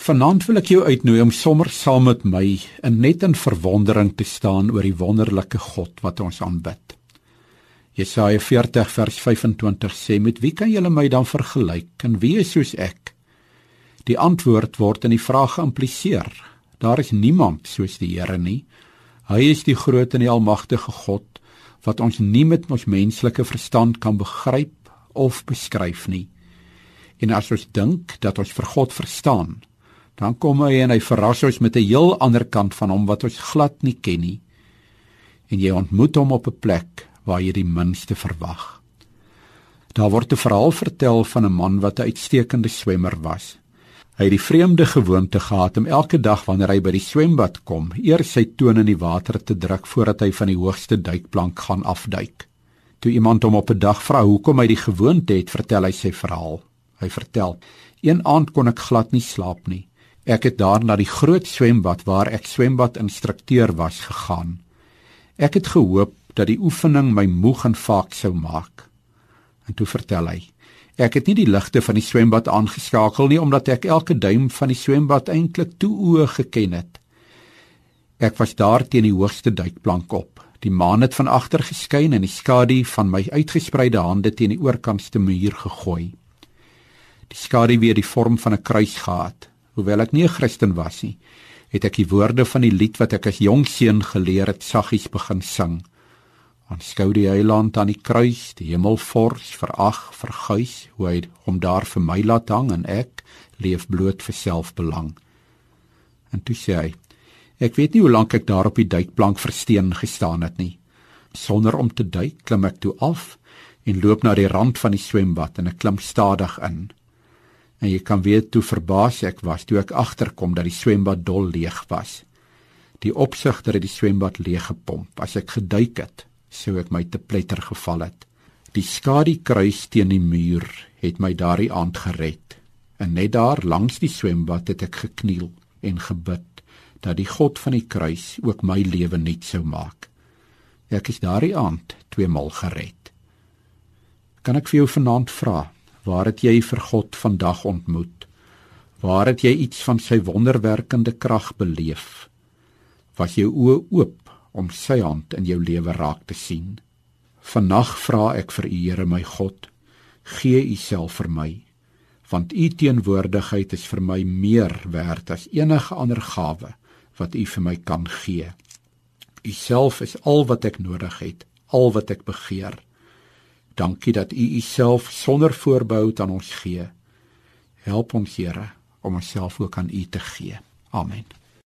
Vanaand wil ek jou uitnooi om sommer saam met my in net in verwondering te staan oor die wonderlike God wat ons aanbid. Jesaja 40 vers 25 sê: "Met wie kan julle my dan vergelyk? En wie is soos ek?" Die antwoord word in die vraag geïmpliseer. Daar is niemand soos die Here nie. Hy is die groot en die almagtige God wat ons nie met ons menslike verstand kan begryp of beskryf nie. En as ons dink dat ons vir God verstaan, dan kom hy en hy verras ons met 'n heel ander kant van hom wat ons glad nie ken nie. En jy ontmoet hom op 'n plek waar jy die minste verwag. Daar word 'n verhaal vertel van 'n man wat 'n uitstekende swemmer was. Hy het die vreemde gewoonte gehad om elke dag wanneer hy by die swembad kom, eers sy tone in die water te druk voordat hy van die hoogste duikplank gaan afduik. Toe iemand hom op 'n dag vra hoekom hy die gewoonte het, vertel hy sy verhaal. Hy vertel: "Een aand kon ek glad nie slaap nie. Ek het daar na die groot swembad waar ek swembadinstrukteur was gegaan. Ek het gehoop dat die oefening my moeg en vaak sou maak. En toe vertel hy: Ek het nie die ligte van die swembad aangeskakel nie omdat ek elke duim van die swembad eintlik toe oë geken het. Ek was daar teen die hoogste duikplank op. Die maan het van agter geskyn en die skadu van my uitgespreide hande teen die oorkantste muur gegooi. Die skadu weer die vorm van 'n kruis gehad. Hoewel ek nie 'n Christen was nie, het ek die woorde van die lied wat ek as jong seun geleer het saggies begin sing. Aanskou die eiland aan die kruis, die hemel vors, verag, verguis, hoe hy hom daar vir my laat hang en ek leef bloot vir selfbelang. En toe sê hy: Ek weet nie hoe lank ek daar op die duikplank versteen gestaan het nie. Sonder om te duik, klim ek toe af en loop na die rand van die swembad en ek klim stadig in. En jy kan weet hoe verbaas ek was toe ek agterkom dat die swembad dol leeg was. Die opsigter het die swembad leeg gepomp. As ek geduik het, sou ek my te pletter geval het. Die skadu kruis teen die muur het my daardie aand gered. En net daar langs die swembad het ek gekniel en gebid dat die God van die kruis ook my lewe nuut sou maak. Ek is daardie aand twee maal gered. Kan ek vir jou vanaand vra, Waar het jy vir God vandag ontmoet? Waar het jy iets van sy wonderwerkende krag beleef? Was jou oë oop om sy hand in jou lewe raak te sien? Vannag vra ek vir U Here my God, gee U self vir my, want U teenwoordigheid is vir my meer werd as enige ander gawe wat U vir my kan gee. U self is al wat ek nodig het, al wat ek begeer. Dankie dat U Uself sonder voorbehou aan ons gee. Help ons, Here, om onsself ook aan U te gee. Amen.